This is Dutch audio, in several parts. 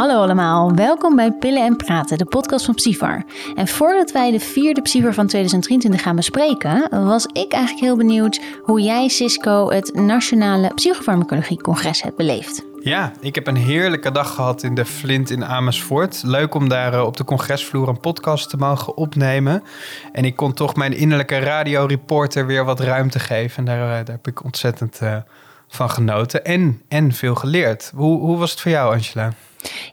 Hallo allemaal, welkom bij Pillen en Praten, de podcast van Psyfar. En voordat wij de vierde Psyfar van 2023 gaan bespreken, was ik eigenlijk heel benieuwd hoe jij, Cisco, het Nationale Psychofarmacologie Congres hebt beleefd. Ja, ik heb een heerlijke dag gehad in de Flint in Amersfoort. Leuk om daar eh, op de congresvloer een podcast te mogen opnemen. En ik kon toch mijn innerlijke radioreporter weer wat ruimte geven. En daar, eh, heb ik ontzettend uh, van genoten en, en veel geleerd. Hoe, hoe was het voor jou, Angela?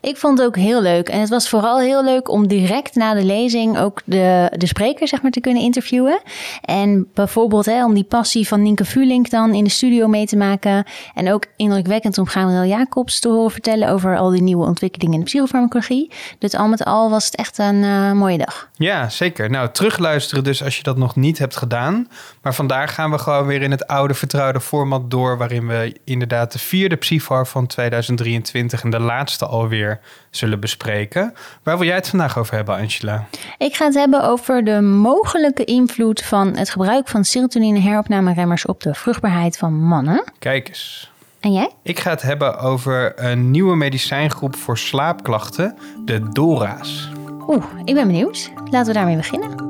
Ik vond het ook heel leuk. En het was vooral heel leuk om direct na de lezing ook de, de spreker zeg maar, te kunnen interviewen. En bijvoorbeeld hè, om die passie van Nienke Vulink dan in de studio mee te maken. En ook indrukwekkend om Gabriel Jacobs te horen vertellen over al die nieuwe ontwikkelingen in de psychofarmacologie. Dus al met al was het echt een uh, mooie dag. Ja, zeker. Nou, terugluisteren dus als je dat nog niet hebt gedaan. Maar vandaag gaan we gewoon weer in het oude vertrouwde format door. Waarin we inderdaad de vierde Psyfar van 2023 en de laatste al alweer zullen bespreken. Waar wil jij het vandaag over hebben, Angela? Ik ga het hebben over de mogelijke invloed van het gebruik van serotonine heropnameremmers op de vruchtbaarheid van mannen. Kijk eens. En jij? Ik ga het hebben over een nieuwe medicijngroep voor slaapklachten, de DORA's. Oeh, ik ben benieuwd. Laten we daarmee beginnen.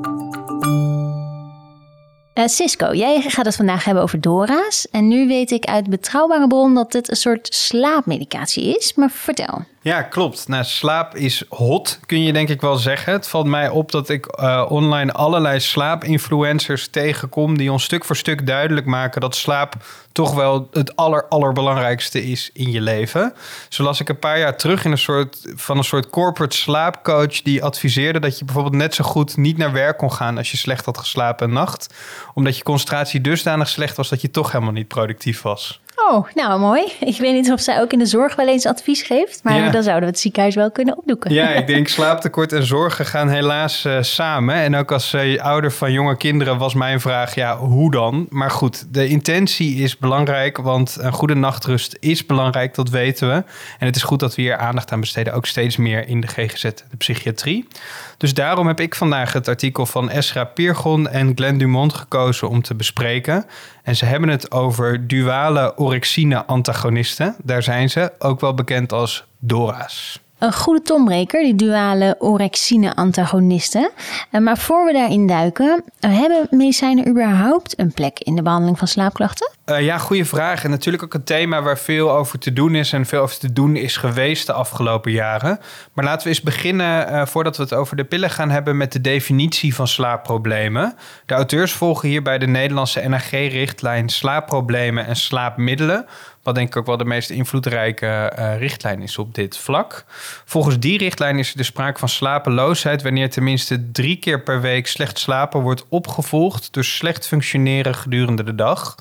Uh, Cisco, jij gaat het vandaag hebben over DORA's. En nu weet ik uit betrouwbare bron dat dit een soort slaapmedicatie is. Maar vertel. Ja, klopt. Nou, slaap is hot, kun je denk ik wel zeggen. Het valt mij op dat ik uh, online allerlei slaapinfluencers tegenkom... die ons stuk voor stuk duidelijk maken dat slaap toch wel het aller, allerbelangrijkste is in je leven. Zo las ik een paar jaar terug in een soort, van een soort corporate slaapcoach... die adviseerde dat je bijvoorbeeld net zo goed niet naar werk kon gaan... als je slecht had geslapen een nacht. Omdat je concentratie dusdanig slecht was dat je toch helemaal niet productief was. Oh, nou mooi. Ik weet niet of zij ook in de zorg wel eens advies geeft, maar dan zouden we het ziekenhuis wel kunnen opdoeken. Ja, ik denk slaaptekort en zorgen gaan helaas uh, samen. En ook als uh, ouder van jonge kinderen was mijn vraag, ja, hoe dan? Maar goed, de intentie is belangrijk, want een goede nachtrust is belangrijk, dat weten we. En het is goed dat we hier aandacht aan besteden, ook steeds meer in de GGZ, de psychiatrie. Dus daarom heb ik vandaag het artikel van Esra Piergon en Glenn Dumont gekozen om te bespreken. En ze hebben het over duale orexine-antagonisten. Daar zijn ze, ook wel bekend als DORA's. Een goede tombreker, die duale orexine-antagonisten. Eh, maar voor we daarin duiken, eh, hebben medicijnen überhaupt een plek in de behandeling van slaapklachten? Uh, ja, goede vraag. En natuurlijk ook een thema waar veel over te doen is en veel over te doen is geweest de afgelopen jaren. Maar laten we eens beginnen, voordat we het over de pillen gaan hebben, met de definitie van slaapproblemen. De auteurs volgen hierbij de Nederlandse NAG-richtlijn slaapproblemen en slaapmiddelen. Wat denk ik ook wel de meest invloedrijke uh, richtlijn is op dit vlak. Volgens die richtlijn is er sprake van slapeloosheid wanneer tenminste drie keer per week slecht slapen wordt opgevolgd door slecht functioneren gedurende de dag.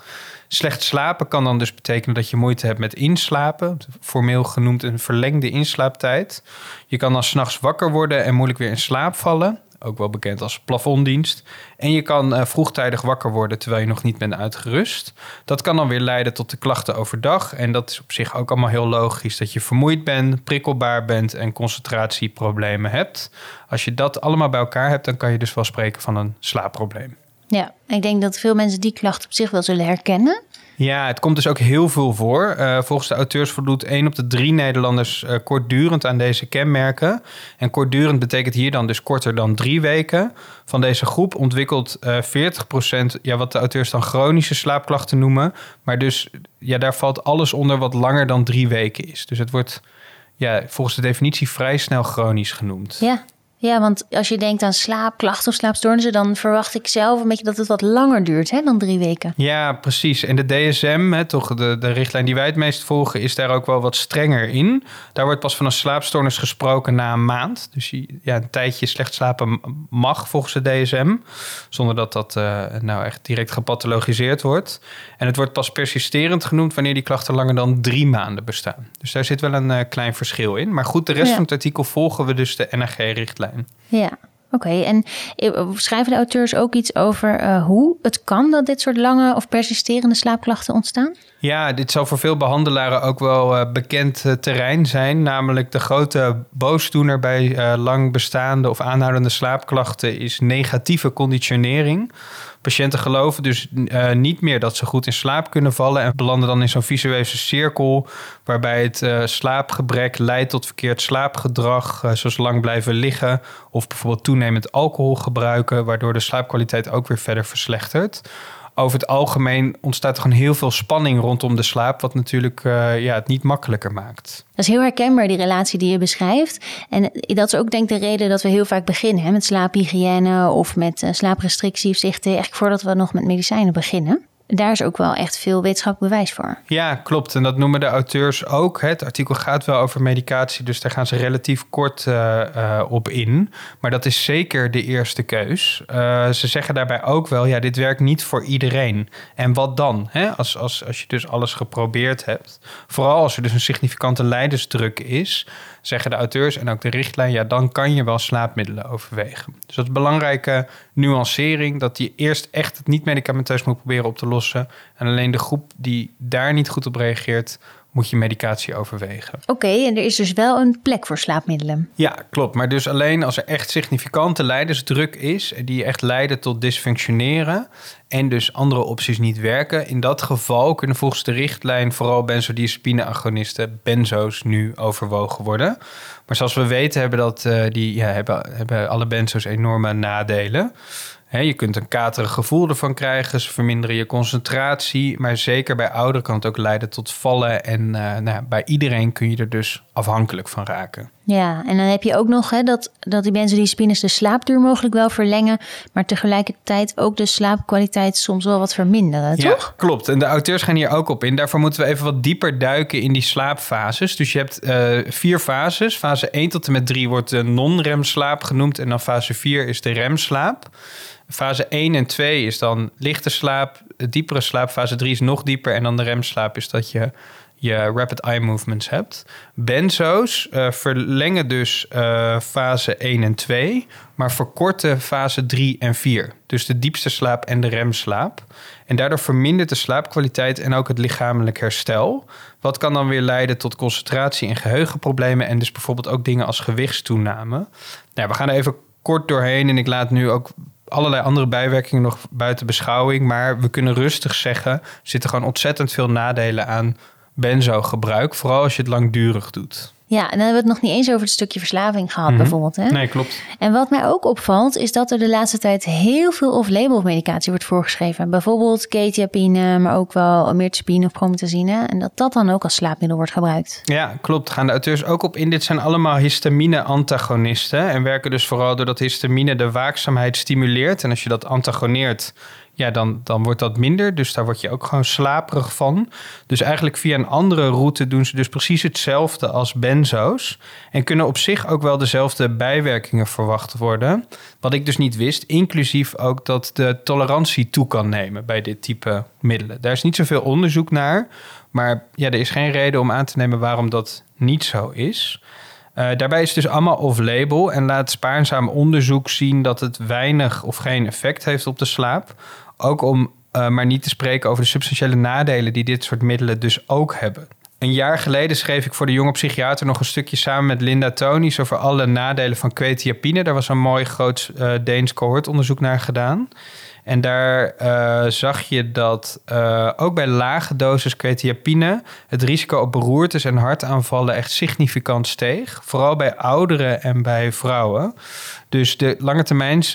Slecht slapen kan dan dus betekenen dat je moeite hebt met inslapen, formeel genoemd een verlengde inslaaptijd. Je kan dan s'nachts wakker worden en moeilijk weer in slaap vallen ook wel bekend als plafonddienst. En je kan uh, vroegtijdig wakker worden terwijl je nog niet bent uitgerust. Dat kan dan weer leiden tot de klachten overdag. En dat is op zich ook allemaal heel logisch dat je vermoeid bent, prikkelbaar bent en concentratieproblemen hebt. Als je dat allemaal bij elkaar hebt, dan kan je dus wel spreken van een slaapprobleem. Ja, ik denk dat veel mensen die klachten op zich wel zullen herkennen. Ja, het komt dus ook heel veel voor. Uh, volgens de auteurs voldoet 1 op de 3 Nederlanders uh, kortdurend aan deze kenmerken. En kortdurend betekent hier dan dus korter dan drie weken. Van deze groep ontwikkelt uh, 40% ja, wat de auteurs dan chronische slaapklachten noemen. Maar dus ja, daar valt alles onder wat langer dan drie weken is. Dus het wordt ja, volgens de definitie vrij snel chronisch genoemd. Ja, ja, want als je denkt aan slaapklachten of slaapstoornissen, dan verwacht ik zelf een beetje dat het wat langer duurt hè, dan drie weken. Ja, precies. En de DSM, hè, toch de, de richtlijn die wij het meest volgen, is daar ook wel wat strenger in. Daar wordt pas van een slaapstoornis gesproken na een maand. Dus ja, een tijdje slecht slapen mag volgens de DSM, zonder dat dat uh, nou echt direct gepathologiseerd wordt. En het wordt pas persisterend genoemd wanneer die klachten langer dan drie maanden bestaan. Dus daar zit wel een uh, klein verschil in. Maar goed, de rest van het artikel volgen we dus de NAG-richtlijn. Ja, oké. En eh, schrijven de auteurs ook iets over uh, hoe het kan dat dit soort lange of persisterende slaapklachten ontstaan? Ja, dit zal voor veel behandelaren ook wel uh, bekend terrein zijn. Namelijk de grote boosdoener bij lang bestaande of aanhoudende slaapklachten is negatieve conditionering. Patiënten geloven dus uh, niet meer dat ze goed in slaap kunnen vallen en belanden dan in zo'n visuele cirkel waarbij het uh, slaapgebrek leidt tot verkeerd slaapgedrag, uh, zoals lang blijven liggen of bijvoorbeeld toenemend alcohol gebruiken, waardoor de slaapkwaliteit ook weer verder verslechtert over het algemeen ontstaat er gewoon heel veel spanning rondom de slaap, wat natuurlijk uh, ja, het niet makkelijker maakt. Dat is heel herkenbaar, die relatie die je beschrijft. En dat is ook denk ik de reden dat we heel vaak beginnen hè, met slaaphygiëne of met uh, slaaprestricties, eigenlijk voordat we nog met medicijnen beginnen daar is ook wel echt veel wetenschappelijk bewijs voor. Ja, klopt. En dat noemen de auteurs ook. Het artikel gaat wel over medicatie, dus daar gaan ze relatief kort uh, uh, op in. Maar dat is zeker de eerste keus. Uh, ze zeggen daarbij ook wel, ja, dit werkt niet voor iedereen. En wat dan? Hè? Als, als, als je dus alles geprobeerd hebt. Vooral als er dus een significante leidersdruk is zeggen de auteurs en ook de richtlijn, ja, dan kan je wel slaapmiddelen overwegen. Dus dat is een belangrijke nuancering, dat je eerst echt het niet medicamenteus moet proberen op te lossen. En alleen de groep die daar niet goed op reageert, moet je medicatie overwegen. Oké, en er is dus wel een plek voor slaapmiddelen. Ja, klopt. Maar dus alleen als er echt significante leidersdruk is, die echt leiden tot dysfunctioneren en dus andere opties niet werken. In dat geval kunnen volgens de richtlijn vooral benzodiazepine-agonisten, benzo's, nu overwogen worden. Maar zoals we weten hebben, dat, uh, die, ja, hebben, hebben alle benzo's enorme nadelen je kunt een katerig gevoel ervan krijgen, ze verminderen je concentratie. Maar zeker bij ouderen kan het ook leiden tot vallen. En uh, nou, bij iedereen kun je er dus afhankelijk van raken. Ja, en dan heb je ook nog hè, dat, dat die benzodiazepines de slaapduur mogelijk wel verlengen. Maar tegelijkertijd ook de slaapkwaliteit soms wel wat verminderen, toch? Ja, klopt. En de auteurs gaan hier ook op in. Daarvoor moeten we even wat dieper duiken in die slaapfases. Dus je hebt uh, vier fases. Fase 1 tot en met 3 wordt de non-remslaap genoemd. En dan fase 4 is de remslaap. Fase 1 en 2 is dan lichte slaap, diepere slaap. Fase 3 is nog dieper. En dan de remslaap is dat je je rapid eye movements hebt. Benzo's uh, verlengen dus uh, fase 1 en 2, maar verkorten fase 3 en 4. Dus de diepste slaap en de remslaap. En daardoor vermindert de slaapkwaliteit en ook het lichamelijk herstel. Wat kan dan weer leiden tot concentratie en geheugenproblemen en dus bijvoorbeeld ook dingen als gewichtstoename. Nou, we gaan er even kort doorheen en ik laat nu ook allerlei andere bijwerkingen nog buiten beschouwing. Maar we kunnen rustig zeggen, er zitten gewoon ontzettend veel nadelen aan benzo-gebruik. Vooral als je het langdurig doet. Ja, en dan hebben we het nog niet eens over het stukje verslaving gehad, mhm. bijvoorbeeld. Hè? Nee, klopt. En wat mij ook opvalt, is dat er de laatste tijd heel veel off-label medicatie wordt voorgeschreven. Bijvoorbeeld ketiapine, maar ook wel mirtazapine of promethazine. En dat dat dan ook als slaapmiddel wordt gebruikt. Ja, klopt. Gaan de auteurs ook op in. Dit zijn allemaal histamine-antagonisten. En werken dus vooral doordat histamine de waakzaamheid stimuleert. En als je dat antagoneert, ja, dan, dan wordt dat minder. Dus daar word je ook gewoon slaperig van. Dus eigenlijk via een andere route doen ze dus precies hetzelfde als benzo's. En kunnen op zich ook wel dezelfde bijwerkingen verwacht worden. Wat ik dus niet wist, inclusief ook dat de tolerantie toe kan nemen bij dit type middelen. Daar is niet zoveel onderzoek naar. Maar ja, er is geen reden om aan te nemen waarom dat niet zo is. Uh, daarbij is het dus allemaal off-label en laat spaarzaam onderzoek zien dat het weinig of geen effect heeft op de slaap. Ook om uh, maar niet te spreken over de substantiële nadelen die dit soort middelen dus ook hebben. Een jaar geleden schreef ik voor de jonge psychiater nog een stukje samen met Linda Tonies over alle nadelen van quetiapine. Daar was een mooi groot uh, Deens cohortonderzoek naar gedaan. En daar uh, zag je dat uh, ook bij lage dosis quetiapine het risico op beroertes en hartaanvallen echt significant steeg. Vooral bij ouderen en bij vrouwen. Dus de lange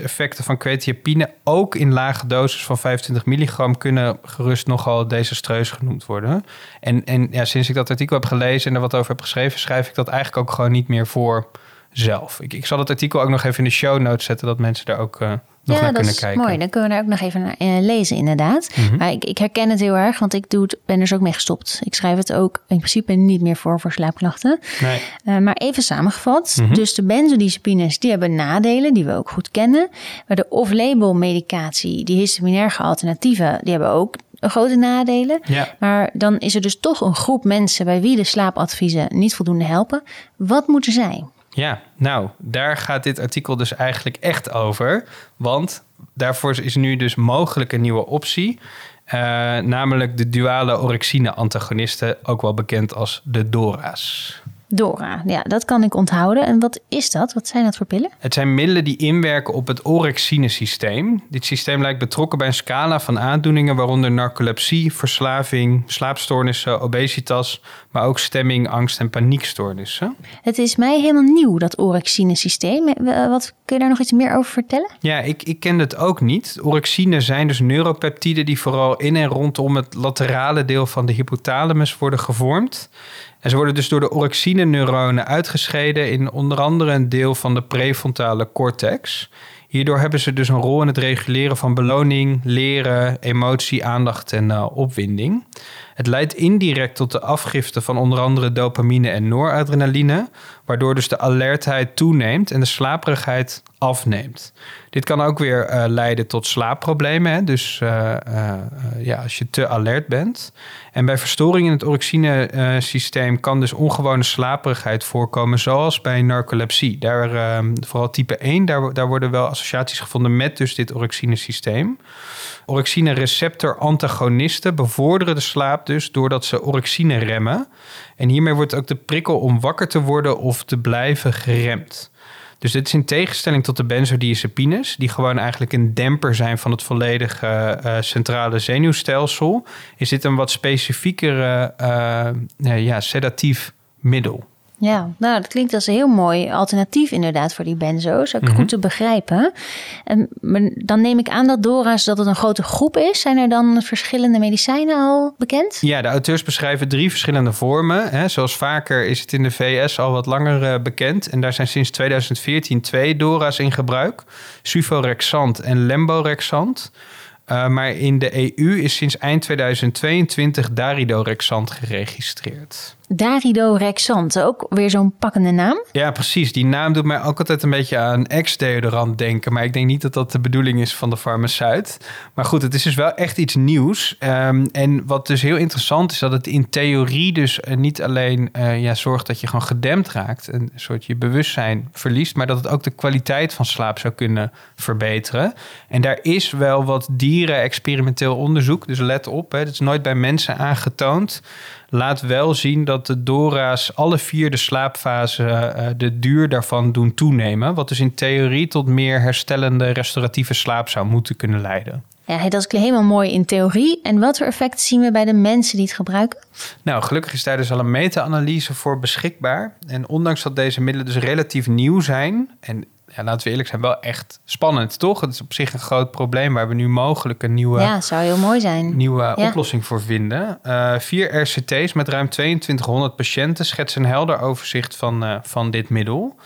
effecten van quetiapine, ook in lage doses van 25 milligram, kunnen gerust nogal desastreus genoemd worden. En, en ja, sinds ik dat artikel heb gelezen en er wat over heb geschreven, schrijf ik dat eigenlijk ook gewoon niet meer voor zelf. Ik, ik zal het artikel ook nog even in de show notes zetten, dat mensen daar ook. Uh, nog ja, naar kunnen kijken. mooi. Dan kunnen we daar ook nog even naar uh, lezen, inderdaad. Mhm. Maar ik, ik, herken het heel erg, want ik doe het, ben er dus ook mee gestopt. Ik schrijf het ook in principe niet meer voor voor slaapklachten. Nee. Uh, maar even samengevat. Mm -hmm. Dus de benzodiazepines, die hebben nadelen die we ook goed kennen. Maar de off-label medicatie, die histaminerge alternatieven, die hebben ook grote nadelen. Ja. Maar dan is er dus toch een groep mensen bij wie de slaapadviezen niet voldoende helpen. Wat moeten zij? Ja, nou, daar gaat dit artikel dus eigenlijk echt over. Want daarvoor is nu dus mogelijk een nieuwe optie. Uh, namelijk de duale orexine-antagonisten, ook wel bekend als de DORA's. Dora, ja, dat kan ik onthouden. En wat is dat? Wat zijn dat voor pillen? Het zijn middelen die inwerken op het orexine-systeem. Dit systeem lijkt betrokken bij een scala van aandoeningen, waaronder narcolepsie, verslaving, slaapstoornissen, obesitas, maar ook stemming, angst en paniekstoornissen. Het is mij helemaal nieuw, dat orexine-systeem. Eh, wat kun je daar nog iets meer over vertellen? Ja, ik, ik ken het ook niet. Orexine zijn dus neuropeptiden die vooral in en rondom het laterale deel van de hypothalamus worden gevormd. En ze worden dus door de orexine-neuronen uitgescheiden in onder andere een deel van de prefrontale cortex. Hierdoor hebben ze dus een rol in het reguleren van beloning, leren, emotie, aandacht en uh, opwinding. Het leidt indirect tot de afgifte van onder andere dopamine en noradrenaline, waardoor dus de alertheid toeneemt en de slaperigheid afneemt. Dit kan ook weer uh, leiden tot slaapproblemen, dus uh, ja, als je te alert bent. En bij verstoring in het orexine-systeem kan dus ongewone slaperigheid voorkomen, zoals bij narcolepsie. Daar, ehm, vooral type 1, daar, daar worden wel associaties gevonden met dus dit orexine-systeem. Orexine-receptor-antagonisten bevorderen de slaap dus doordat ze orexine remmen. En hiermee wordt ook de prikkel om wakker te worden of te blijven geremd. Dus dit is in tegenstelling tot de benzodiazepines, die gewoon eigenlijk een demper zijn van het volledige uh, centrale zenuwstelsel, is dit een wat specifiekere uh, ja, sedatief middel. Ja, nou, dat klinkt als een heel mooi alternatief inderdaad voor die benzo's. Ook goed mhm. te begrijpen. En, dan neem ik aan dat Dora's dat het een grote groep is. Zijn er dan verschillende medicijnen al bekend? Ja, de auteurs beschrijven drie verschillende vormen. Hè. Zoals vaker is het in de VS al wat langer uh, bekend. En daar zijn sinds 2014 twee Dora's in gebruik. Suvorexant en Lemborexant. Uh, maar in de EU is sinds eind 2022 Daridorexant geregistreerd. Daridorexant, ook weer zo'n pakkende naam. Ja, precies. Die naam doet mij ook altijd een beetje aan ex-deodorant denken. Maar ik denk niet dat dat de bedoeling is van de farmaceut. Maar goed, het is dus wel echt iets nieuws. Um, en wat dus heel interessant is, dat het in theorie dus uh, niet alleen uh, ja, zorgt dat je gewoon gedempt raakt. Een soort je bewustzijn verliest. Maar dat het ook de kwaliteit van slaap zou kunnen verbeteren. En daar is wel wat dieren experimenteel onderzoek. Dus let op, het is nooit bij mensen aangetoond laat wel zien dat de Dora's alle vier de slaapfase uh, de duur daarvan doen toenemen. Wat dus in theorie tot meer herstellende restauratieve slaap zou moeten kunnen leiden. Ja, dat is helemaal mooi in theorie. En wat voor effecten zien we bij de mensen die het gebruiken? Nou, gelukkig is daar dus al een meta-analyse voor beschikbaar. En ondanks dat deze middelen dus relatief nieuw zijn... en ja, laten we eerlijk zijn, wel echt spannend, toch? Het is op zich een groot probleem waar we nu mogelijk een nieuwe, ja, zou heel mooi zijn. nieuwe oplossing voor vinden. Uh, vier RCT's met ruim 2200 patiënten schetsen een helder overzicht van, uh, van dit middel.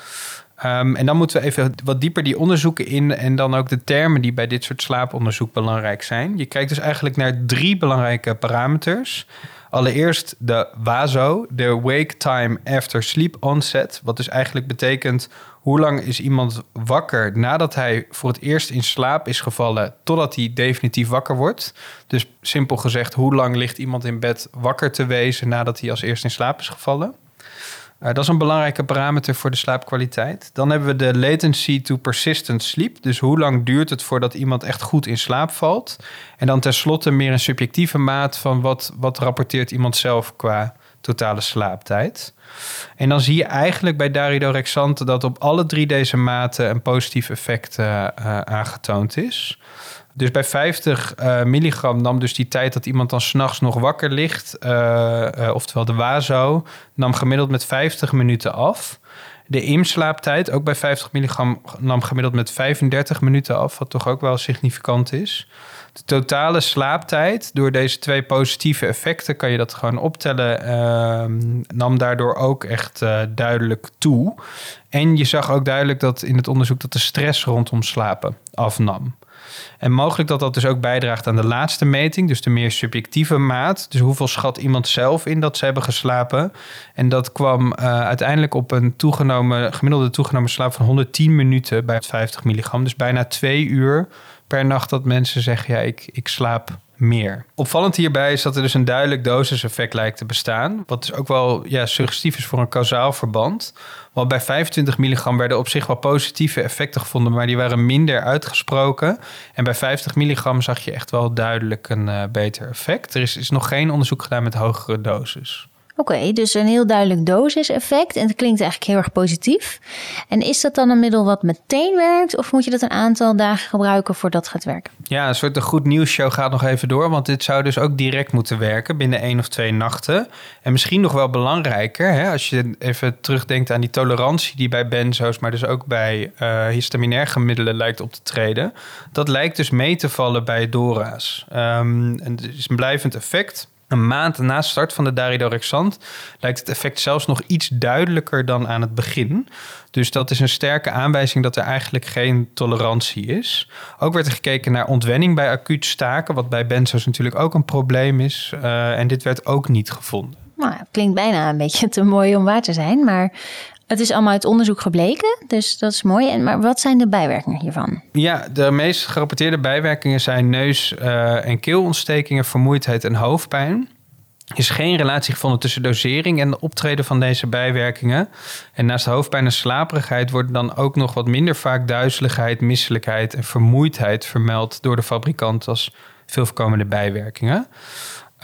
Um, en dan moeten we even wat dieper die onderzoeken in en dan ook de termen die bij dit soort slaaponderzoek belangrijk zijn. Je kijkt dus eigenlijk naar drie belangrijke parameters. Allereerst de WASO, de Wake Time After Sleep Onset. Wat dus eigenlijk betekent hoe lang is iemand wakker nadat hij voor het eerst in slaap is gevallen totdat hij definitief wakker wordt. Dus simpel gezegd, hoe lang ligt iemand in bed wakker te wezen nadat hij als eerst in slaap is gevallen? Uh, dat is een belangrijke parameter voor de slaapkwaliteit. Dan hebben we de latency to persistent sleep. Dus hoe lang duurt het voordat iemand echt goed in slaap valt? En dan tenslotte meer een subjectieve maat van wat, wat rapporteert iemand zelf qua totale slaaptijd. En dan zie je eigenlijk bij daridorexant dat op alle drie deze maten een positief effect uh, uh, aangetoond is. Dus bij 50 uh, eh, milligram nam dus die tijd dat iemand dan s'nachts nog wakker ligt, oftewel de WASO, nam gemiddeld met 50 minuten af. De imslaaptijd, ook bij 50 milligram, nam gemiddeld met 35 minuten af, wat toch ook wel significant is. De totale slaaptijd, door deze twee positieve effecten, kan je dat gewoon optellen, uh, nam daardoor ook echt uh, duidelijk toe. En je zag ook duidelijk dat in het onderzoek dat de stress rondom slapen afnam. En mogelijk dat dat dus ook bijdraagt aan de laatste meting, dus de meer subjectieve maat. Dus hoeveel schat iemand zelf in dat ze hebben geslapen. En dat kwam uh, uiteindelijk op een toegenomen, gemiddelde toegenomen slaap van 110 minuten bij 50 milligram. Dus bijna twee uur per nacht dat mensen zeggen: ja, ik, ik slaap meer. Opvallend hierbij is dat er dus een duidelijk dosiseffect lijkt te bestaan. Wat dus ook wel ja, suggestief is voor een kausaal verband. Want bij 25 milligram werden op zich wel positieve effecten gevonden, maar die waren minder uitgesproken. En bij 50 milligram zag je echt wel duidelijk een uh, beter effect. Er is, is nog geen onderzoek gedaan met hogere doses. Oké, dus een heel duidelijk dosiseffect. En het klinkt eigenlijk heel erg positief. En is dat dan een middel wat meteen werkt? Of moet je dat een aantal dagen gebruiken voordat het gaat werken? Ja, een soort de goed nieuws show gaat nog even door. Want dit zou dus ook direct moeten werken binnen één of twee nachten. En misschien nog wel belangrijker, hè, als je even terugdenkt aan die tolerantie die bij benzo's, maar dus ook bij uh, histaminair middelen lijkt op te treden. Dat lijkt dus mee te vallen bij DORA's. Um, en het is een blijvend effect. Een maand na start van de daridorexant lijkt het effect zelfs nog iets duidelijker dan aan het begin. Dus dat is een sterke aanwijzing dat er eigenlijk geen tolerantie is. Ook werd er gekeken naar ontwenning bij acuut staken, wat bij benzo's natuurlijk ook een probleem is. Uh, en dit werd ook niet gevonden. Nou, klinkt bijna een beetje te mooi om waar te zijn, maar het is allemaal uit onderzoek gebleken, dus dat is mooi. En, maar wat zijn de bijwerkingen hiervan? Ja, de meest gerapporteerde bijwerkingen zijn neus- uh, en keelontstekingen, vermoeidheid en hoofdpijn. Er is geen relatie gevonden tussen dosering en de optreden van deze bijwerkingen. En naast hoofdpijn en slaperigheid worden dan ook nog wat minder vaak duizeligheid, misselijkheid en vermoeidheid vermeld door de fabrikant als veel voorkomende bijwerkingen.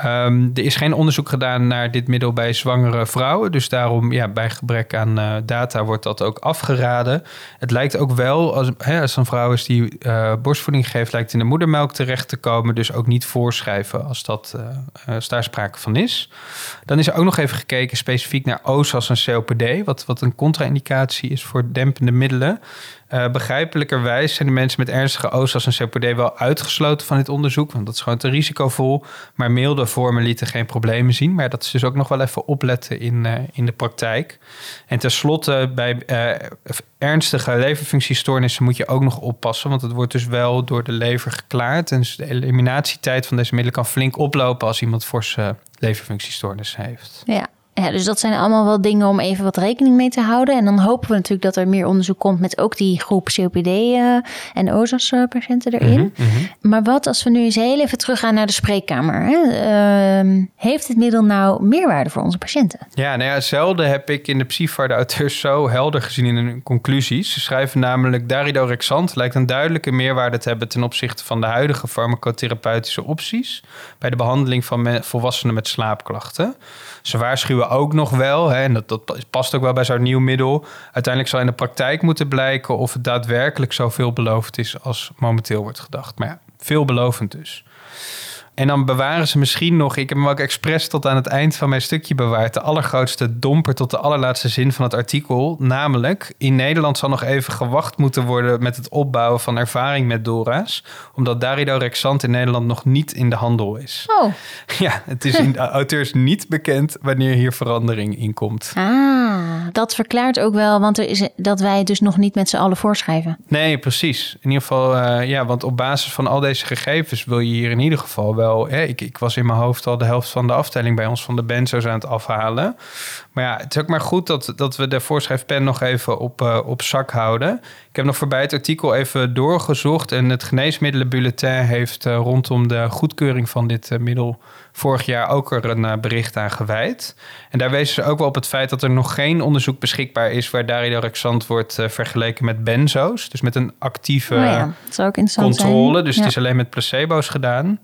Um, er is geen onderzoek gedaan naar dit middel bij zwangere vrouwen. Dus daarom, ja, bij gebrek aan uh, data wordt dat ook afgeraden. Het lijkt ook wel, als, hè, als een vrouw is die uh, borstvoeding geeft, lijkt in de moedermelk terecht te komen. Dus ook niet voorschrijven als dat, uh, daar sprake van is. Dan is er ook nog even gekeken specifiek naar OSAS en COPD, wat, wat een contra-indicatie is voor dempende middelen. Uh, begrijpelijkerwijs zijn de mensen met ernstige OSA's en COPD wel uitgesloten van dit onderzoek, want dat is gewoon te risicovol. Maar milde vormen lieten geen problemen zien. Maar dat is dus ook nog wel even opletten in, uh, in de praktijk. En tenslotte, bij uh, ernstige leverfunctiestoornissen moet je ook nog oppassen, want het wordt dus wel door de lever geklaard. En dus de eliminatietijd van deze middelen kan flink oplopen als iemand forse leverfunctiestoornissen heeft. Ja, ja, dus dat zijn allemaal wel dingen om even wat rekening mee te houden. En dan hopen we natuurlijk dat er meer onderzoek komt met ook die groep COPD uh, eh, en OSAS-patiënten erin. Mm -hmm. Maar wat als we nu eens heel even teruggaan naar de spreekkamer? Hè? Uh, heeft dit middel nou meerwaarde voor onze patiënten? Ja, nou ja, zelden heb ik in de PSIFAR de auteurs zo helder gezien in hun conclusies. Ze schrijven namelijk daridorexant lijkt een duidelijke meerwaarde te hebben ten opzichte van de huidige farmacotherapeutische opties bij de behandeling van volwassenen met slaapklachten. Ze waarschuwen ook nog wel, hè, en dat, past ook wel bij zo'n nieuw middel. Uiteindelijk zal in de praktijk moeten blijken of het daadwerkelijk zo veelbelovend is als momenteel wordt gedacht. Maar ja, veelbelovend dus. En dan bewaren ze misschien nog, ik heb hem ook expres tot aan het eind van mijn stukje bewaard, de allergrootste domper tot de allerlaatste zin van het artikel. Namelijk, in Nederland zal nog even gewacht moeten worden met het opbouwen van ervaring met Dora's, omdat daridorexant in Nederland nog niet in de handel is. Oh. Ja, het is in de auteurs niet bekend wanneer hier verandering in komt. Ah, dat verklaart ook wel, want er is, dat wij het dus nog niet met z'n allen voorschrijven. Nee, precies. In ieder geval, uh, ja, want op basis van al deze gegevens wil je hier in ieder geval wel. Hè, ik, ik was in mijn hoofd al de helft van de aftelling bij ons van de benzo's aan het afhalen. Maar ja, het is ook maar goed dat, dat we de voorschrijfpen nog even op, uh, op zak houden. Ik heb nog voorbij het artikel even doorgezocht. En het geneesmiddelenbulletin heeft uh, rondom de goedkeuring van dit uh, middel vorig jaar ook er een bericht aan gewijd. En daar wezen ze ook wel op het feit dat er nog geen onderzoek beschikbaar is waar daridorexant wordt vergeleken met benzo's. Dus met een actieve oh ja, controle. Zijn. Dus ja. het is alleen met placebo's gedaan.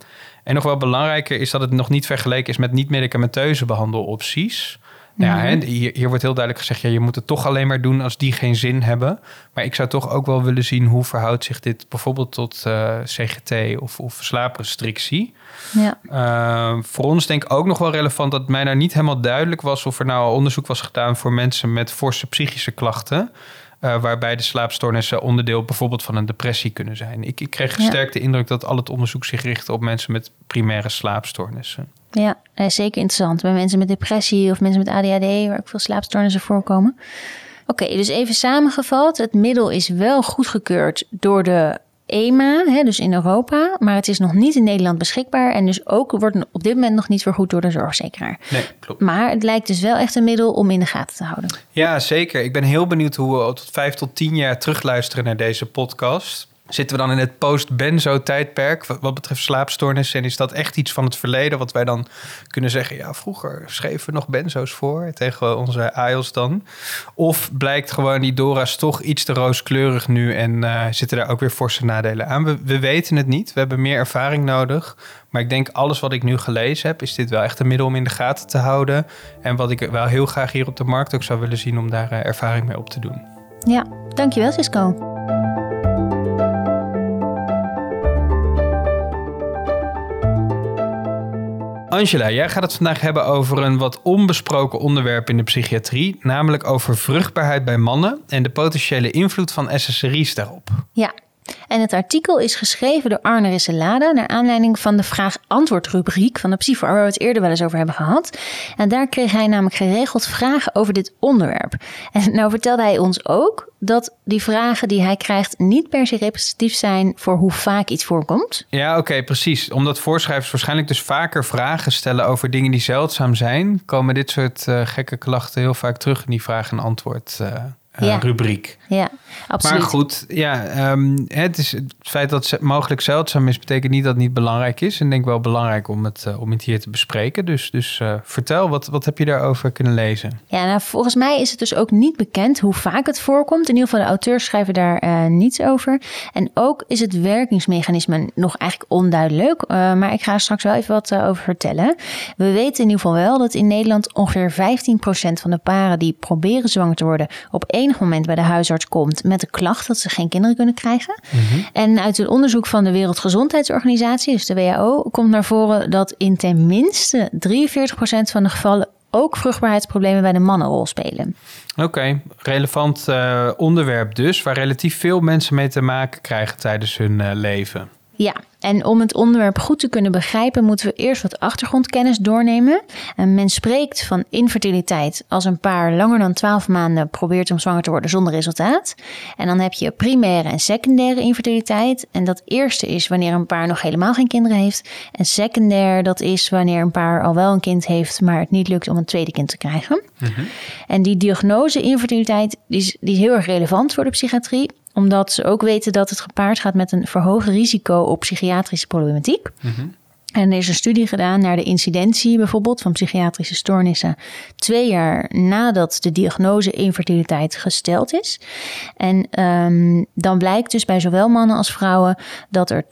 En nog wel belangrijker is dat het nog niet vergeleken is met niet-medicamenteuze behandelopties. Nou ja, hè, hier, hier, wordt heel duidelijk gezegd, ja, je moet het toch alleen maar doen als die geen zin hebben. Maar ik zou toch ook wel willen zien hoe verhoudt zich dit bijvoorbeeld tot uh, CGT of, of slaaprestrictie. Ja. Uh, voor ons denk ik ook nog wel relevant dat mij nou niet helemaal duidelijk was of er nou onderzoek was gedaan voor mensen met forse psychische klachten. Uh, waarbij de slaapstoornissen onderdeel bijvoorbeeld van een depressie kunnen zijn. Ik, ik kreeg sterk de indruk dat al het onderzoek zich richtte op mensen met primaire slaapstoornissen. Ja, zeker interessant. Bij mensen met depressie of mensen met ADHD, waar ook veel slaapstoornissen voorkomen. Oké, okay, dus even samengevat. Het middel is wel goedgekeurd door de EMA, hè, dus in Europa. Maar het is nog niet in Nederland beschikbaar. En dus ook wordt op dit moment nog niet vergoed door de zorgzekeraar. Nee, klopt. Maar het lijkt dus wel echt een middel om in de gaten te houden. Ja, zeker. Ik ben heel benieuwd hoe we tot vijf tot tien jaar terugluisteren naar deze podcast. Zitten we dan in het post-benzo-tijdperk wat betreft slaapstoornissen? En is dat echt iets van het verleden wat wij dan kunnen zeggen... ja, vroeger schreven we nog benzo's voor tegen onze AIOS dan? Of blijkt gewoon die Dora's toch iets te rooskleurig nu... en uh, zitten daar ook weer forse nadelen aan? We, we weten het niet. We hebben meer ervaring nodig. Maar ik denk alles wat ik nu gelezen heb... is dit wel echt een middel om in de gaten te houden. En wat ik wel heel graag hier op de markt ook zou willen zien... om daar uh, ervaring mee op te doen. Ja, dankjewel Cisco. Angela, jij gaat het vandaag hebben over een wat onbesproken onderwerp in de psychiatrie, namelijk over vruchtbaarheid bij mannen en de potentiële invloed van SSRI's daarop. Ja, en het artikel is geschreven door Arne Risselade naar aanleiding van de vraag-antwoord rubriek van de Psyfor, waar we het eerder wel eens over hebben gehad. En daar kreeg hij namelijk geregeld vragen over dit onderwerp. En nou vertelde hij ons ook dat die vragen die hij krijgt niet per se representatief zijn voor hoe vaak iets voorkomt. Ja, oké, precies. Omdat voorschrijvers waarschijnlijk dus vaker vragen stellen over dingen die zeldzaam zijn, komen dit soort uh, gekke klachten heel vaak terug in die vraag- en antwoord. Uh, ja. rubriek. Ja, absoluut. Maar goed, ja, um, het, is, het feit dat het mogelijk zeldzaam is, betekent niet dat het niet belangrijk is. En ik denk wel belangrijk om het, uh, om het hier te bespreken. Dus, dus uh, vertel, wat, wat heb je daarover kunnen lezen? Ja, nou, volgens mij is het dus ook niet bekend hoe vaak het voorkomt. In ieder geval, de auteurs schrijven daar uh, niets over. En ook is het werkingsmechanisme nog eigenlijk onduidelijk. maar ik ga er straks wel even wat over vertellen. We weten in ieder geval wel dat in Nederland ongeveer 15% van de paren die proberen zwanger te worden op enig moment bij de huisarts komt met de klacht dat ze geen kinderen kunnen krijgen. Mm-hmm. En uit het onderzoek van de Wereldgezondheidsorganisatie, dus de WHO, komt naar voren dat in ten minste 43% van de gevallen ook vruchtbaarheidsproblemen bij de mannen rol spelen. Oké, okay, relevant uh, onderwerp dus, waar relatief veel mensen mee te maken krijgen tijdens hun uh, leven. Ja, en om het onderwerp goed te kunnen begrijpen, moeten we eerst wat achtergrondkennis doornemen. En men spreekt van infertiliteit als een paar langer dan 12 maanden probeert om zwanger te worden zonder resultaat. En dan heb je primaire en secundaire infertiliteit. En dat eerste is wanneer een paar nog helemaal geen kinderen heeft. En secundair, dat is wanneer een paar al wel een kind heeft, maar het niet lukt om een tweede kind te krijgen. Mm-hmm. En die diagnose infertiliteit die is, die is heel erg relevant voor de psychiatrie omdat ze ook weten dat het gepaard gaat met een verhoogd risico op psychiatrische problematiek. Mm en er is een studie gedaan naar de incidentie bijvoorbeeld van psychiatrische stoornissen twee jaar nadat de diagnose infertiliteit gesteld is. En um, dan blijkt dus bij zowel mannen als vrouwen dat er 12%,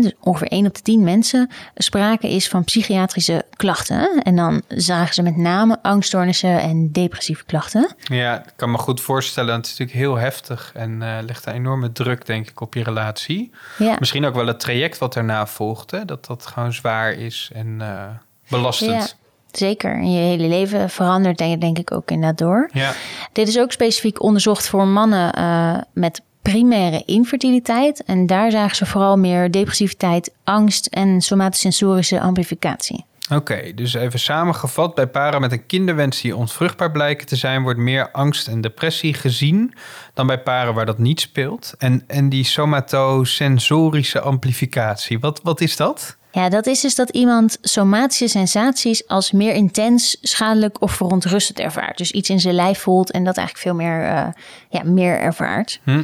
dus ongeveer 1 op de 10 mensen, sprake is van psychiatrische klachten. En dan zagen ze met name angststoornissen en depressieve klachten. Ja, ik kan me goed voorstellen. Het is natuurlijk heel heftig en uh, legt een enorme druk, denk ik, op je relatie. Ja. Misschien ook wel het traject wat daarna volgt, hè? dat dat gewoon zwaar is en uh, belastend. Ja. Zeker. En je hele leven verandert denk, denk ik ook inderdaad door. Ja. Dit is ook specifiek onderzocht voor mannen uh, met primaire infertiliteit. En daar zagen ze vooral meer depressiviteit, angst en somatosensorische amplificatie. Oké, dus even samengevat, bij paren met een kinderwens die onvruchtbaar blijken te zijn, wordt meer angst en depressie gezien dan bij paren waar dat niet speelt. En, en die somatosensorische amplificatie, wat, wat is dat? Ja, dat is dus dat iemand somatische sensaties als meer intens, schadelijk of verontrustend ervaart. Dus iets in zijn lijf voelt en dat eigenlijk veel meer, uh, ja, meer ervaart. Hm.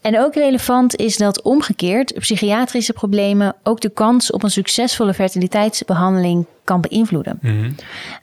En ook relevant is dat omgekeerd psychiatrische problemen ook de kans op een succesvolle fertiliteitsbehandeling kan beïnvloeden. Mm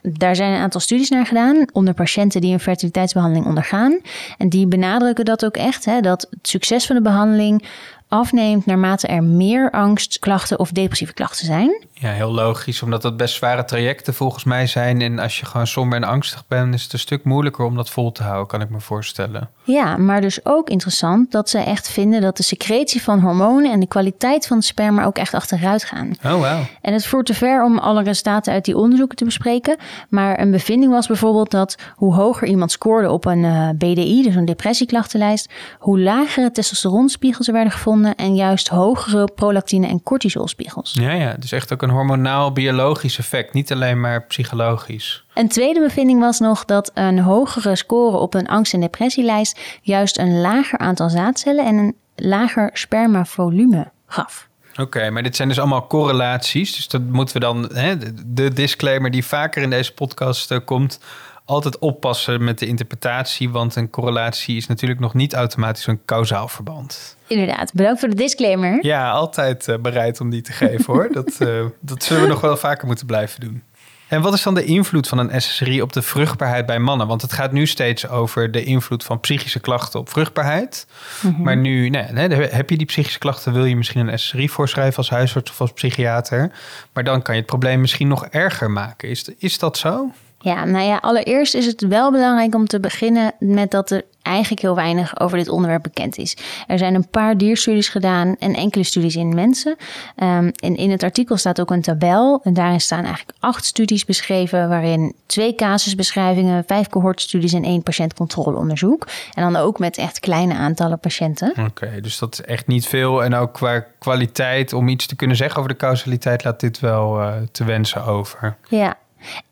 Daar zijn een aantal studies naar gedaan onder patiënten die een fertiliteitsbehandeling ondergaan. En die benadrukken dat ook echt, hè, dat het succes van de behandeling afneemt naarmate er meer angstklachten of depressieve klachten zijn. Ja, heel logisch, omdat dat best zware trajecten volgens mij zijn. En als je gewoon somber en angstig bent, is het een stuk moeilijker om dat vol te houden, kan ik me voorstellen. Ja, maar dus ook interessant dat ze echt vinden dat de secretie van hormonen en de kwaliteit van het sperma ook echt achteruit gaan. Oh, wow. En het voert te ver om alle resultaten uit die onderzoeken te bespreken. Maar een bevinding was bijvoorbeeld dat hoe hoger iemand scoorde op een eh, BDI, dus een depressieklachtenlijst, hoe lagere testosteronspiegels er werden gevonden en juist hogere prolactine en cortisolspiegels. Ja, ja, dus echt ook een hormonaal biologisch effect, niet alleen maar psychologisch. Een tweede bevinding was nog dat een hogere score op een angst- en depressielijst juist een lager aantal zaadcellen en een lager spermavolume gaf. Oké, maar dit zijn dus allemaal correlaties. Dus dat moeten we dan, hè, de disclaimer die vaker in deze podcast uh, komt, altijd oppassen met de interpretatie. Want een correlatie is natuurlijk nog niet automatisch een kausaal verband. Inderdaad, bedankt voor de disclaimer. Ja, altijd uh, bereid om die te geven hoor. dat, uh, dat zullen we nog wel vaker moeten blijven doen. En wat is dan de invloed van een SSRI op de vruchtbaarheid bij mannen? Want het gaat nu steeds over de invloed van psychische klachten op vruchtbaarheid. Mm -hmm. Maar nu nee, nee, heb je die psychische klachten, wil je misschien een SSRI voorschrijven als huisarts of als psychiater. Maar dan kan je het probleem misschien nog erger maken. Is, is dat zo? Ja, nou ja, allereerst is het wel belangrijk om te beginnen met dat er eigenlijk heel weinig over dit onderwerp bekend is. Er zijn een paar dierstudies gedaan en enkele studies in mensen. Um, en in het artikel staat ook een tabel. En daarin staan eigenlijk acht studies beschreven, waarin twee casusbeschrijvingen, vijf cohortstudies en één patiëntcontroleonderzoek. En dan ook met echt kleine aantallen patiënten. Oké, okay, dus dat is echt niet veel. En ook qua kwaliteit, om iets te kunnen zeggen over de causaliteit, laat dit wel uh, te wensen over. Ja,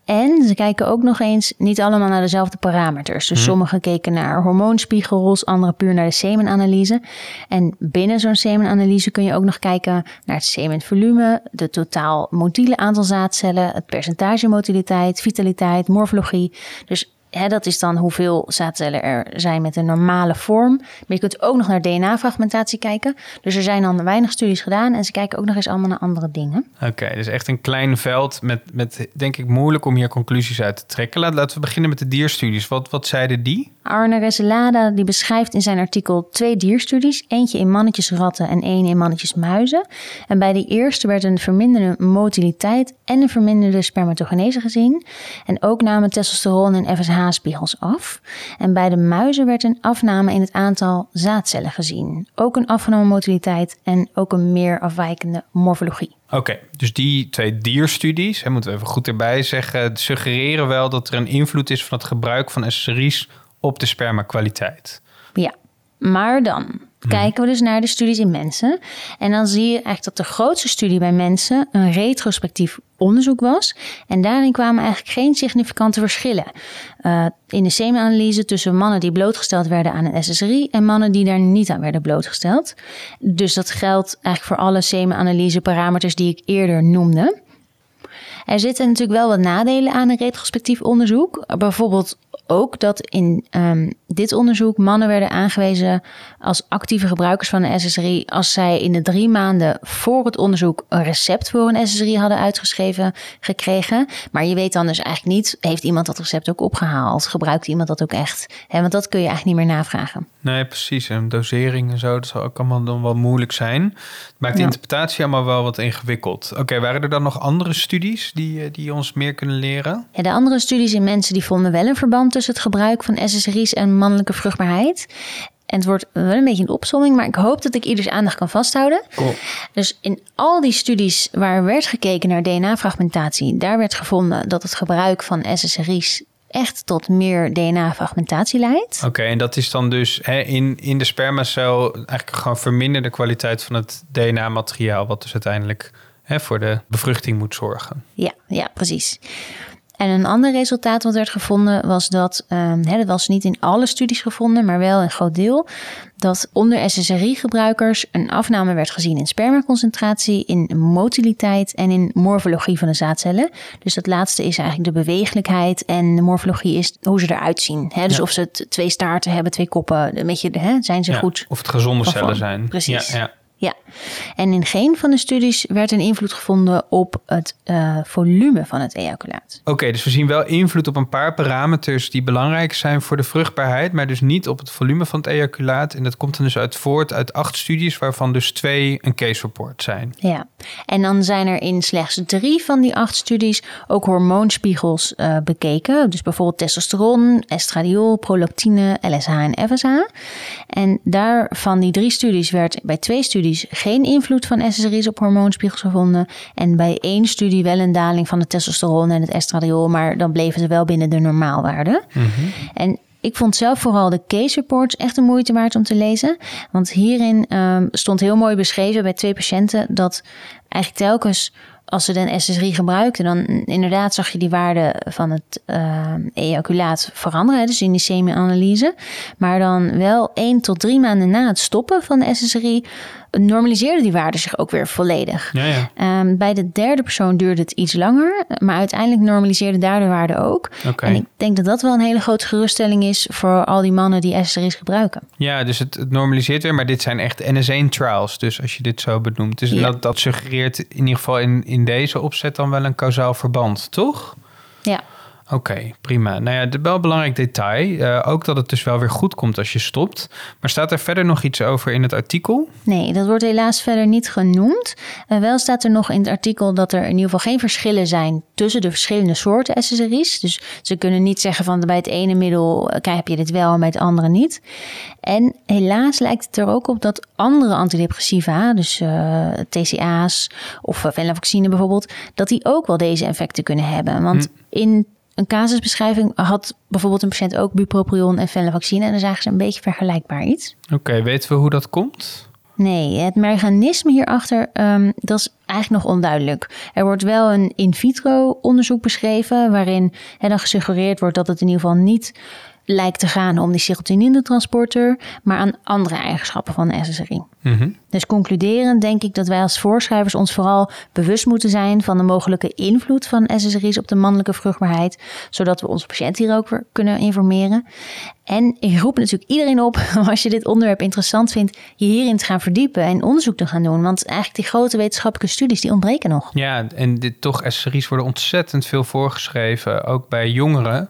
en ze kijken ook nog eens niet allemaal naar dezelfde parameters. Dus hmm. sommigen keken naar hormoonspiegels, anderen puur naar de semenanalyse. En binnen zo'n semenanalyse kun je ook nog kijken naar het semenvolume, de totaal motiele aantal zaadcellen, het percentage motiliteit, vitaliteit, morfologie. Dus Hè, dat is dan hoeveel zaadcellen er zijn met een normale vorm. Maar je kunt ook nog naar DNA-fragmentatie kijken. Dus er zijn dan weinig studies gedaan en ze kijken ook nog eens allemaal naar andere dingen. Oké, dus echt een klein veld met, met denk ik moeilijk om hier conclusies uit te trekken. Laten we beginnen met de dierstudies. Wat, wat zeiden die? Arne Reselada die beschrijft in zijn artikel twee dierstudies. Eentje in mannetjes ratten en één in mannetjes muizen. En bij die eerste werd een verminderde motiliteit en een verminderde spermatogenese gezien. En ook namen testosteron en FSH af. En bij de muizen werd een afname in het aantal zaadcellen gezien. Ook een afgenomen motiliteit en ook een meer afwijkende morfologie. Oké, dus die twee dierstudies, hè, moeten we even goed erbij zeggen, suggereren wel dat er een invloed is van het gebruik van SSRI's op de spermakwaliteit. Ja, maar dan kijken we dus naar de studies in mensen. En dan zie je eigenlijk dat de grootste studie bij mensen een retrospectief onderzoek was. En daarin kwamen eigenlijk geen significante verschillen uh, in de semenanalyse tussen mannen die blootgesteld werden aan een SSRI en mannen die daar niet aan werden blootgesteld. Dus dat geldt eigenlijk voor alle semenanalyse parameters die ik eerder noemde. Er zitten natuurlijk wel wat nadelen aan een retrospectief onderzoek. Bijvoorbeeld ook dat in um, dit onderzoek mannen werden aangewezen als actieve gebruikers van een SSRI als zij in de drie maanden voor het onderzoek een recept voor een SSRI hadden uitgeschreven gekregen. Maar je weet dan dus eigenlijk niet, heeft iemand dat recept ook opgehaald? Gebruikt iemand dat ook echt? He, want dat kun je eigenlijk niet meer navragen. Nee, precies. En dosering en zo, dat zal ook allemaal dan wel moeilijk zijn. Het maakt de ja. interpretatie allemaal wel wat ingewikkeld. Oké, okay, waren er dan nog andere studies die, die ons meer kunnen leren? Ja, de andere studies in mensen die vonden wel een verband tussen het gebruik van SSRI's en mannelijke vruchtbaarheid. En het wordt wel een beetje een opsomming, maar ik hoop dat ik ieders aandacht kan vasthouden. Cool. Dus in al die studies waar werd gekeken naar DNA-fragmentatie, daar werd gevonden dat het gebruik van SSRI's echt tot meer DNA-fragmentatie leidt. Oké, okay, en dat is dan dus hè, in, in de spermacel eigenlijk gewoon verminderde kwaliteit van het DNA-materiaal, wat dus uiteindelijk hè, voor de bevruchting moet zorgen. Ja, ja, precies. En een ander resultaat wat werd gevonden was dat, um, hè, dat was niet in alle studies gevonden, maar wel een groot deel, dat onder SSRI-gebruikers een afname werd gezien in spermaconcentratie, in motiliteit en in morfologie van de zaadcellen. Dus dat laatste is eigenlijk de bewegelijkheid en de morfologie is hoe ze eruit zien. Hè? Dus ja. of ze twee staarten hebben, twee koppen, een beetje, hè, zijn ze ja, goed? Of het gezonde cellen zijn. Precies. Ja, ja. En in geen van de studies werd een invloed gevonden op het uh, volume van het ejaculaat. Oké, okay, dus we zien wel invloed op een paar parameters die belangrijk zijn voor de vruchtbaarheid, maar dus niet op het volume van het ejaculaat. En dat komt dan dus uit voort uit acht studies, waarvan dus twee een case report zijn. Ja, en dan zijn er in slechts drie van die acht studies ook hormoonspiegels uh, bekeken. Dus bijvoorbeeld testosteron, estradiol, prolactine, LSH en FSH. En daar van die drie studies werd bij twee studies geen invloed van SSRI's op hormoonspiegels gevonden. En bij één studie wel een daling van het testosteron en het estradiol, maar dan bleven ze wel binnen de normaalwaarde. Mm -hmm. En ik vond zelf vooral de case reports echt een moeite waard om te lezen. Want hierin um, stond heel mooi beschreven bij twee patiënten dat eigenlijk telkens als ze dan SSRI gebruikten, dan inderdaad zag je die waarde van het uh, ejaculaat veranderen, dus in die semi-analyse. Maar dan wel één tot drie maanden na het stoppen van de SSRI normaliseerde die waarde zich ook weer volledig. Ja, ja. Ehm, bij de derde persoon duurde het iets langer, maar uiteindelijk normaliseerde daar de waarde ook. En ik denk dat dat wel een hele grote geruststelling is voor al die mannen die SSRI's gebruiken. Ja, dus het, het normaliseert weer, maar dit zijn echt NS1-trials. Dus als je dit zo benoemt. Dus Ja. dat, dat suggereert in ieder geval in, in deze opzet dan wel een kausaal verband, toch? Ja. Oké, prima. Nou ja, wel een belangrijk detail. eh, ook dat het dus wel weer goed komt als je stopt. Maar staat er verder nog iets over in het artikel? Nee, dat wordt helaas verder niet genoemd. Eh, wel staat er nog in het artikel dat er in ieder geval geen verschillen zijn tussen de verschillende soorten SSRI's. Dus ze kunnen niet zeggen van bij het ene middel eh, krijg je dit wel en bij het andere niet. En helaas lijkt het er ook op dat andere antidepressiva, dus TCA's of uh, venlafaxine bijvoorbeeld, dat die ook wel deze effecten kunnen hebben. Want in een casusbeschrijving had bijvoorbeeld een patiënt ook bupropion en venlafaxine en dan zagen ze een beetje vergelijkbaar iets. Oké, weten we hoe dat komt? Nee, het mechanisme hierachter, ehm, dat is eigenlijk nog onduidelijk. Er wordt wel een in vitro onderzoek beschreven, waarin hè, dan gesuggereerd wordt dat het in ieder geval niet lijkt te gaan om die serotonine-transporter, maar aan andere eigenschappen van de SSRI. Mhm. Dus concluderend denk ik dat wij als voorschrijvers ons vooral bewust moeten zijn van de mogelijke invloed van SSRI's op de mannelijke vruchtbaarheid, zodat we onze patiënt hier ook weer kunnen informeren. En ik roep natuurlijk iedereen op, als je dit onderwerp interessant vindt, je hierin te gaan verdiepen en onderzoek te gaan doen. Want eigenlijk die grote wetenschappelijke studies, die ontbreken nog. Ja, en dit, toch, SSRI's worden ontzettend veel voorgeschreven, ook bij jongeren.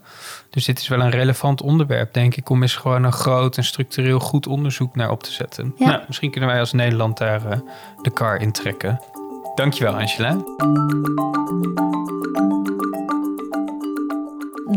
Dus dit is wel een relevant onderwerp, denk ik, om eens gewoon een groot en structureel goed onderzoek naar op te zetten. Ja. Nou, misschien kunnen wij als Nederland daar eh, de kar in trekken. Dankjewel, Angela.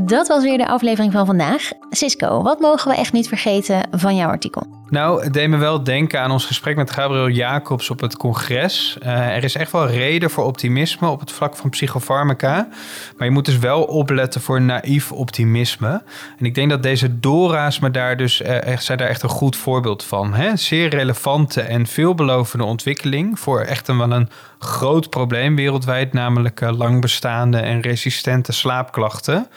Dat was weer de aflevering van vandaag. Cisco, wat mogen we echt niet vergeten van jouw artikel? Nou, het deed me wel denken aan ons gesprek met Gabriel Jacobs op het congres. Eh, er is echt wel reden voor optimisme op het vlak van psychofarmaca. Maar je moet dus wel opletten voor naïef optimisme. En ik denk dat deze Dora's me daar dus eh, echt, zijn daar echt een goed voorbeeld van. Hè? Zeer relevante en veelbelovende ontwikkeling voor echt een, wel een groot probleem wereldwijd, namelijk eh, lang bestaande en resistente slaapklachten.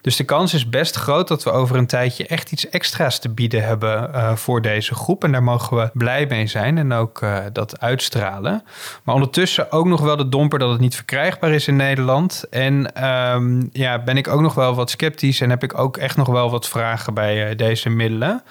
Dus de kans is best groot dat we over een tijdje echt iets extra's te bieden hebben eh, voor deze groep. En daar mogen we blij mee zijn en ook eh, dat uitstralen. Maar ondertussen ook nog wel de domper dat het niet verkrijgbaar is in Nederland. En ehm, ja, ben ik ook nog wel wat sceptisch en heb ik ook echt nog wel wat vragen bij deze middelen.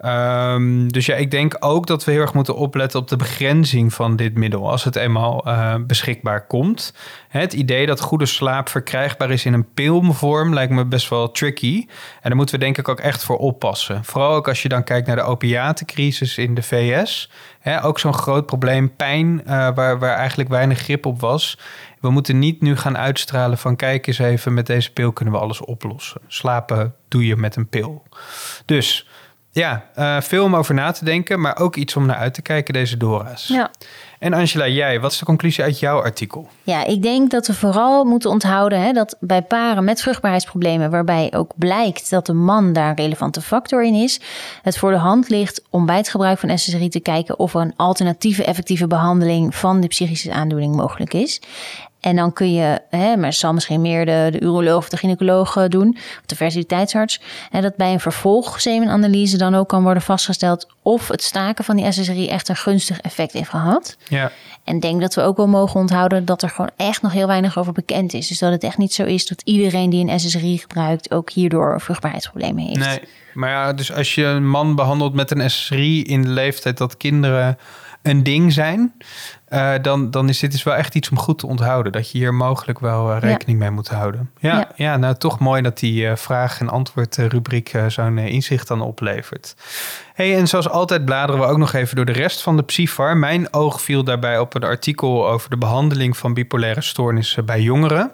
Ehm, dus ja, ik denk ook dat we heel erg moeten opletten op de begrenzing van dit middel als het eenmaal eh, beschikbaar komt. Het idee dat goede slaap verkrijgbaar is in een pilvorm lijkt me best wel tricky. En daar moeten we denk ik ook echt voor oppassen. Vooral ook als je dan kijkt naar de opiatencrisis in de VS. Ook zo'n groot probleem, pijn, eh, waar, waar eigenlijk weinig grip op was. We moeten niet nu gaan uitstralen van kijk eens even, met deze pil kunnen we alles oplossen. Slapen doe je met een pil. Dus ja, eh, veel om over na te denken, maar ook iets om naar uit te kijken, deze Dora's. Ja. En Angela, jij, wat is de conclusie uit jouw artikel? Ja, ik denk dat we vooral moeten onthouden hè, dat bij paren met vruchtbaarheidsproblemen, waarbij ook blijkt dat de man daar een relevante factor in is, het voor de hand ligt om bij het gebruik van SSRI te kijken of er een alternatieve effectieve behandeling van de psychische aandoening mogelijk is. En dan kun je, hè, maar het zal misschien meer de, de uroloog of de gynaecoloog eh, doen, of de fertiliteitsarts, en dat bij een vervolgsemenanalyse dan ook kan worden vastgesteld of het staken van die SSRI echt een gunstig effect heeft gehad. Ja, En denk dat we ook wel mogen onthouden dat er gewoon echt nog heel weinig over bekend is. Dus dat het echt niet zo is dat iedereen die een SSRI gebruikt ook hierdoor vruchtbaarheidsproblemen heeft. nee. Maar ja, dus als je een man behandelt met een SSRI in de leeftijd dat kinderen een ding zijn, eh, dan, dan is dit dus wel echt iets om goed te onthouden. Dat je hier mogelijk wel eh, rekening mee moet houden. Ja, ja. Ja. nou toch mooi dat die eh, vraag- en antwoord rubriek eh, zo'n inzicht dan oplevert. Hey, en zoals altijd bladeren we ook nog even door de rest van de Psyfar. Mijn oog viel daarbij op een artikel over de behandeling van bipolaire stoornissen bij jongeren.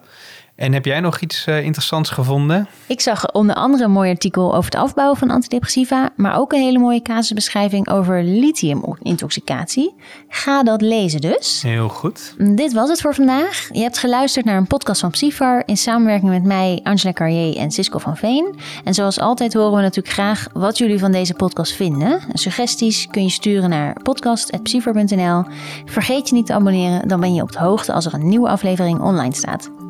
En heb jij nog iets uh, interessants gevonden? Ik zag onder andere een mooi artikel over het afbouwen van antidepressiva, maar ook een hele mooie casusbeschrijving over lithiumintoxicatie. Ga dat lezen dus. Heel goed. Dit was het voor vandaag. Je hebt geluisterd naar een podcast van Psyfar in samenwerking met mij, Angela Carrier en Cisco van Veen. En zoals altijd horen we natuurlijk graag wat jullie van deze podcast vinden. Suggesties kun je sturen naar podcast.psyfar.nl. Vergeet je niet te abonneren, dan ben je op de hoogte als er een nieuwe aflevering online staat.